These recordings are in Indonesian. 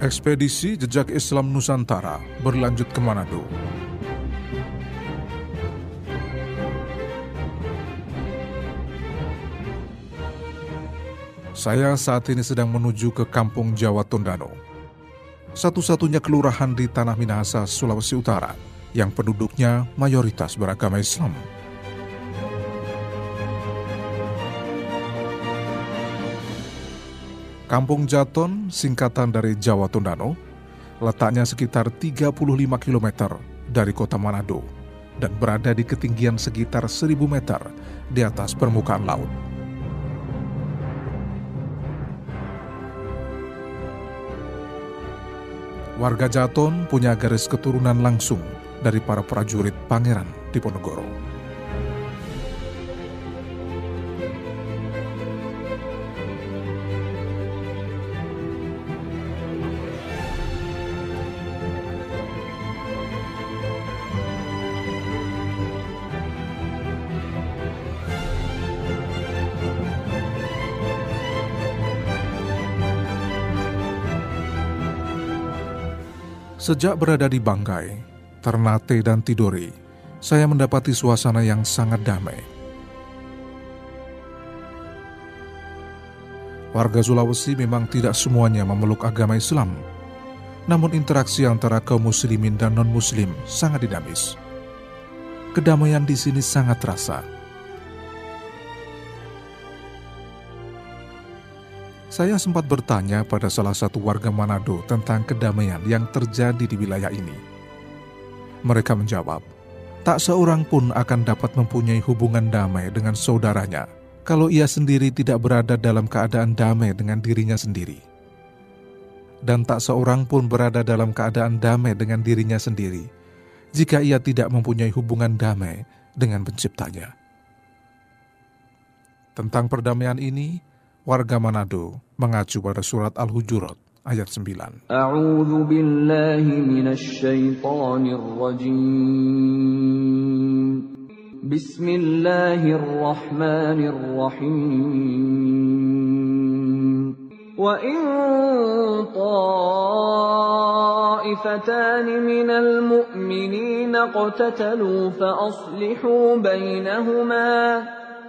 Ekspedisi Jejak Islam Nusantara berlanjut ke Manado. Saya saat ini sedang menuju ke Kampung Jawa Tondano. Satu-satunya kelurahan di Tanah Minahasa, Sulawesi Utara yang penduduknya mayoritas beragama Islam. Kampung Jaton, singkatan dari Jawa Tondano, letaknya sekitar 35 km dari kota Manado dan berada di ketinggian sekitar 1000 meter di atas permukaan laut. Warga Jaton punya garis keturunan langsung dari para prajurit Pangeran Diponegoro. Sejak berada di Banggai, Ternate, dan Tidore, saya mendapati suasana yang sangat damai. Warga Sulawesi memang tidak semuanya memeluk agama Islam, namun interaksi antara kaum muslimin dan non-muslim sangat dinamis. Kedamaian di sini sangat terasa Saya sempat bertanya pada salah satu warga Manado tentang kedamaian yang terjadi di wilayah ini. Mereka menjawab, tak seorang pun akan dapat mempunyai hubungan damai dengan saudaranya kalau ia sendiri tidak berada dalam keadaan damai dengan dirinya sendiri. Dan tak seorang pun berada dalam keadaan damai dengan dirinya sendiri jika ia tidak mempunyai hubungan damai dengan penciptanya. Tentang perdamaian ini, warga Manado mengacu pada surat Al-Hujurat ayat 9. A'udzu billahi minasyaitonir rajim. Bismillahirrahmanirrahim. Wa in طائفتان من المؤمنين اقتتلوا فأصلحوا بينهما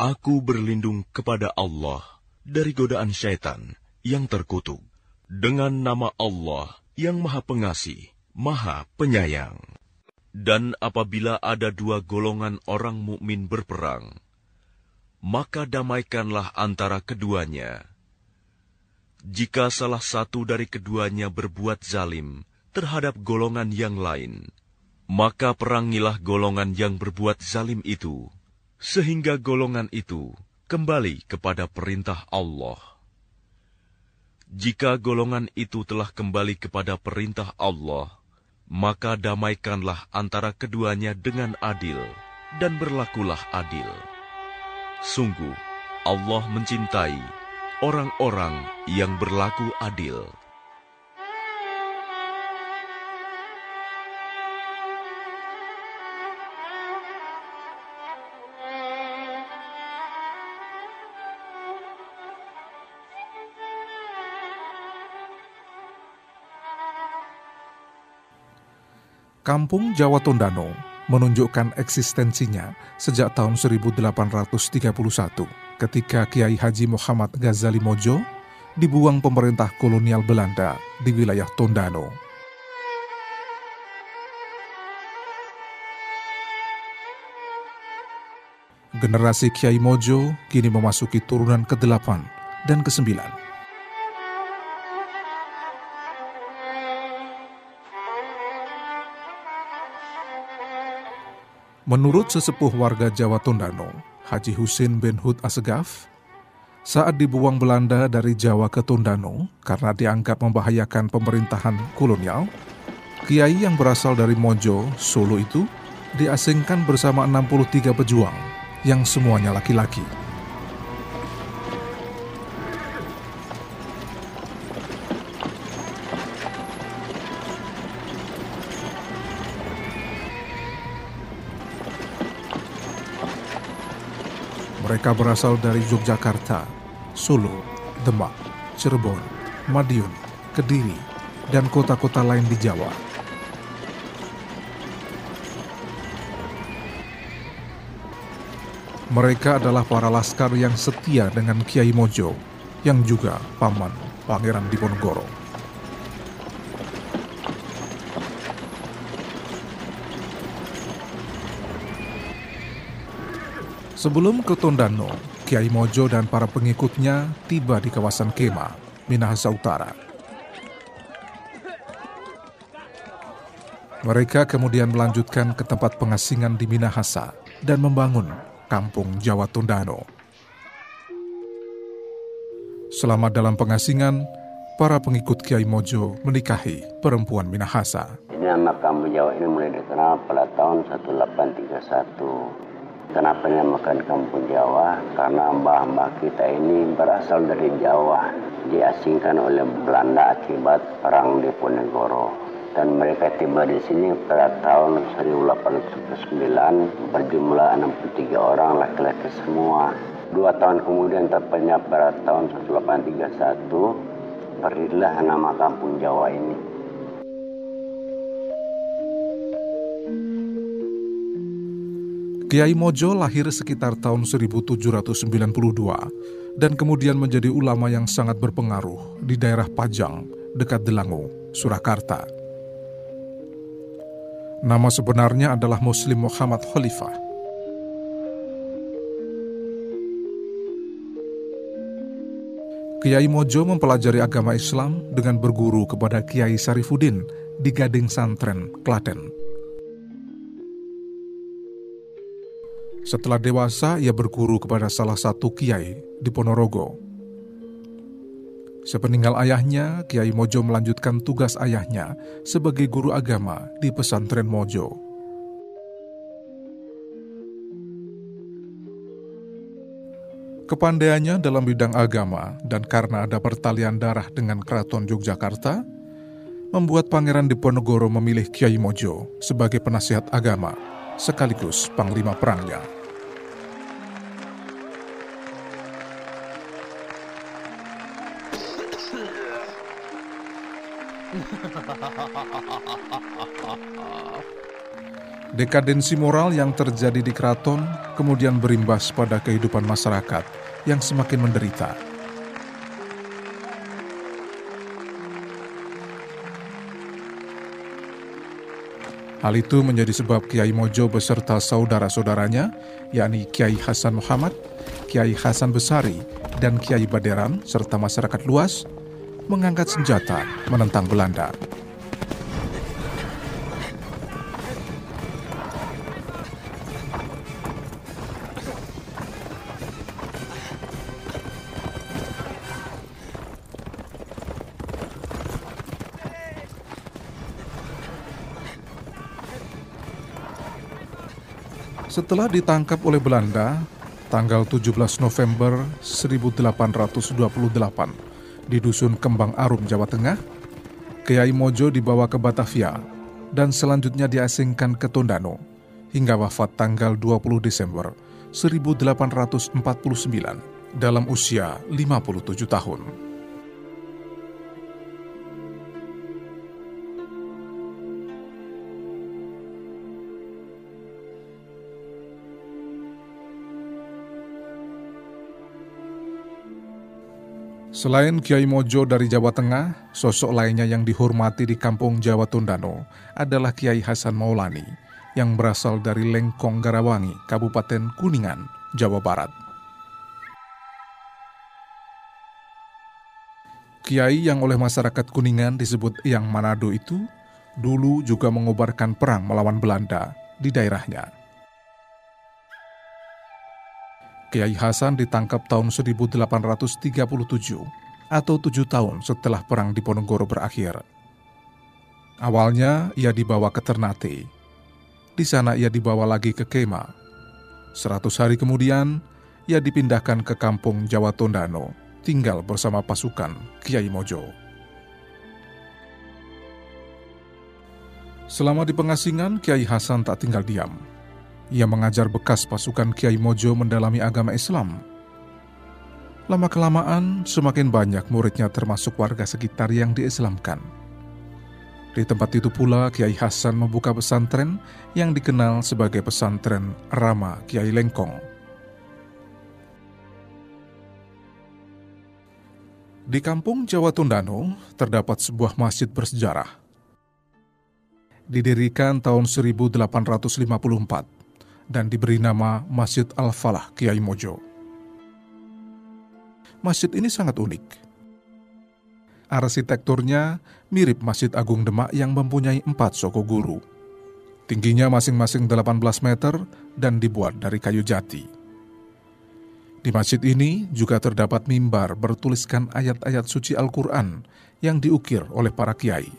Aku berlindung kepada Allah dari godaan syaitan yang terkutuk dengan nama Allah yang Maha Pengasih, Maha Penyayang. Dan apabila ada dua golongan orang mukmin berperang, maka damaikanlah antara keduanya. Jika salah satu dari keduanya berbuat zalim, terhadap golongan yang lain, maka perangilah golongan yang berbuat zalim itu, sehingga golongan itu kembali kepada perintah Allah. Jika golongan itu telah kembali kepada perintah Allah, maka damaikanlah antara keduanya dengan adil, dan berlakulah adil. Sungguh, Allah mencintai orang-orang yang berlaku adil. Kampung Jawa Tondano menunjukkan eksistensinya sejak tahun 1831 ketika Kiai Haji Muhammad Ghazali Mojo dibuang pemerintah kolonial Belanda di wilayah Tondano. Generasi Kiai Mojo kini memasuki turunan ke-8 dan ke-9. Menurut sesepuh warga Jawa Tondano, Haji Husin bin Hud Asegaf, Saat dibuang Belanda dari Jawa ke Tondano karena dianggap membahayakan pemerintahan kolonial, Kiai yang berasal dari Mojo, Solo itu diasingkan bersama 63 pejuang yang semuanya laki-laki. Mereka berasal dari Yogyakarta, Solo, Demak, Cirebon, Madiun, Kediri, dan kota-kota lain di Jawa. Mereka adalah para laskar yang setia dengan Kiai Mojo, yang juga paman Pangeran Diponegoro. Sebelum ke Tondano, Kiai Mojo dan para pengikutnya tiba di kawasan Kema, Minahasa Utara. Mereka kemudian melanjutkan ke tempat pengasingan di Minahasa dan membangun kampung Jawa Tondano. Selama dalam pengasingan, para pengikut Kiai Mojo menikahi perempuan Minahasa. Ini nama kampung Jawa ini mulai dikenal pada tahun 1831 Kenapa dinamakan Kampung Jawa? Karena mbah-mbah kita ini berasal dari Jawa, diasingkan oleh Belanda akibat perang di Ponegoro. Dan mereka tiba di sini pada tahun 1809 berjumlah 63 orang laki-laki semua. Dua tahun kemudian tepatnya pada tahun 1831 berdirilah nama Kampung Jawa ini. Kiai Mojo lahir sekitar tahun 1792 dan kemudian menjadi ulama yang sangat berpengaruh di daerah Pajang, dekat Delango, Surakarta. Nama sebenarnya adalah Muslim Muhammad Khalifah. Kiai Mojo mempelajari agama Islam dengan berguru kepada Kiai Sarifudin di Gading Santren, Klaten. Setelah dewasa, ia berguru kepada salah satu kiai di Ponorogo. Sepeninggal ayahnya, Kiai Mojo melanjutkan tugas ayahnya sebagai guru agama di pesantren Mojo. Kepandaiannya dalam bidang agama dan karena ada pertalian darah dengan keraton Yogyakarta, membuat Pangeran Diponegoro memilih Kiai Mojo sebagai penasihat agama sekaligus panglima perangnya. Dekadensi moral yang terjadi di keraton kemudian berimbas pada kehidupan masyarakat yang semakin menderita. Hal itu menjadi sebab Kiai Mojo beserta saudara-saudaranya, yakni Kiai Hasan Muhammad, Kiai Hasan Besari, dan Kiai Baderan, serta masyarakat luas, mengangkat senjata menentang Belanda. Setelah ditangkap oleh Belanda, tanggal 17 November 1828, di Dusun Kembang Arum, Jawa Tengah, Kiai Mojo dibawa ke Batavia dan selanjutnya diasingkan ke Tondano hingga wafat tanggal 20 Desember 1849 dalam usia 57 tahun. Selain Kiai Mojo dari Jawa Tengah, sosok lainnya yang dihormati di kampung Jawa Tondano adalah Kiai Hasan Maulani yang berasal dari Lengkong Garawangi, Kabupaten Kuningan, Jawa Barat. Kiai yang oleh masyarakat Kuningan disebut Yang Manado itu dulu juga mengobarkan perang melawan Belanda di daerahnya. Kiai Hasan ditangkap tahun 1837 atau tujuh tahun setelah Perang Diponegoro berakhir. Awalnya ia dibawa ke Ternate. Di sana ia dibawa lagi ke Kema. Seratus hari kemudian, ia dipindahkan ke kampung Jawa Tondano, tinggal bersama pasukan Kiai Mojo. Selama di pengasingan, Kiai Hasan tak tinggal diam. Ia mengajar bekas pasukan Kiai Mojo mendalami agama Islam. Lama-kelamaan, semakin banyak muridnya termasuk warga sekitar yang diislamkan. Di tempat itu pula Kiai Hasan membuka pesantren yang dikenal sebagai pesantren Rama Kiai Lengkong. Di kampung Jawa Tondano terdapat sebuah masjid bersejarah didirikan tahun 1854 dan diberi nama Masjid Al-Falah Kiai Mojo. Masjid ini sangat unik. Arsitekturnya mirip Masjid Agung Demak yang mempunyai empat soko guru. Tingginya masing-masing 18 meter dan dibuat dari kayu jati. Di masjid ini juga terdapat mimbar bertuliskan ayat-ayat suci Al-Quran yang diukir oleh para kiai.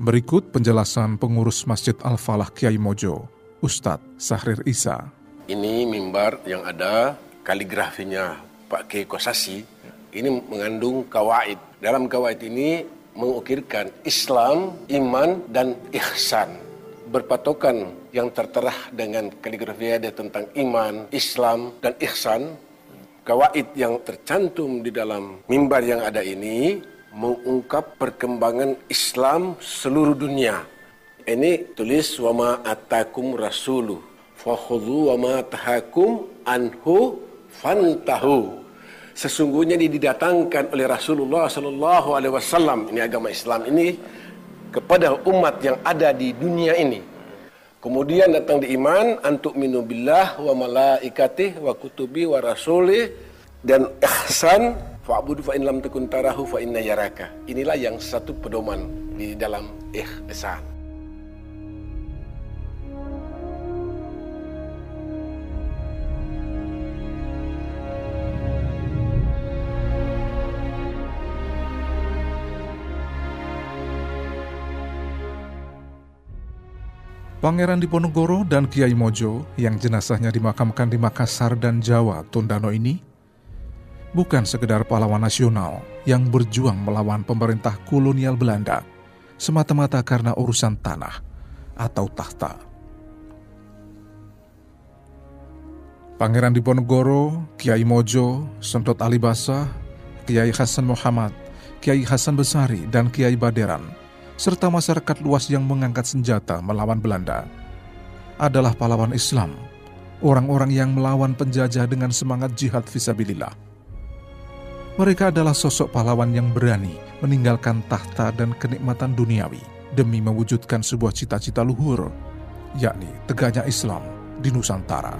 Berikut penjelasan pengurus Masjid Al-Falah Kiai Mojo, Ustadz Sahrir Isa. Ini mimbar yang ada kaligrafinya Pak Kiai Kosasi. Ini mengandung kawaid. Dalam kawaid ini mengukirkan Islam, iman, dan ihsan. Berpatokan yang tertera dengan kaligrafi ada tentang iman, Islam, dan ihsan. Kawaid yang tercantum di dalam mimbar yang ada ini mengungkap perkembangan Islam seluruh dunia. Ini tulis wama atakum rasulu fakhudhu wama tahakum anhu fantahu. Sesungguhnya ini didatangkan oleh Rasulullah sallallahu alaihi wasallam ini agama Islam ini kepada umat yang ada di dunia ini. Kemudian datang di iman antuk minu billah wa malaikatih wa kutubi wa rasulih dan ihsan Fa'budu fa in lam takun tarahu fa inna yaraka. Inilah yang satu pedoman di dalam ihsan. Pangeran Diponegoro dan Kiai Mojo yang jenazahnya dimakamkan di Makassar dan Jawa, Tondano ini bukan sekedar pahlawan nasional yang berjuang melawan pemerintah kolonial Belanda semata-mata karena urusan tanah atau tahta. Pangeran Diponegoro, Kiai Mojo, Sentot Alibasa, Kiai Hasan Muhammad, Kiai Hasan Besari, dan Kiai Baderan, serta masyarakat luas yang mengangkat senjata melawan Belanda, adalah pahlawan Islam, orang-orang yang melawan penjajah dengan semangat jihad visabilillah mereka adalah sosok pahlawan yang berani meninggalkan tahta dan kenikmatan duniawi demi mewujudkan sebuah cita-cita luhur, yakni tegaknya Islam di Nusantara.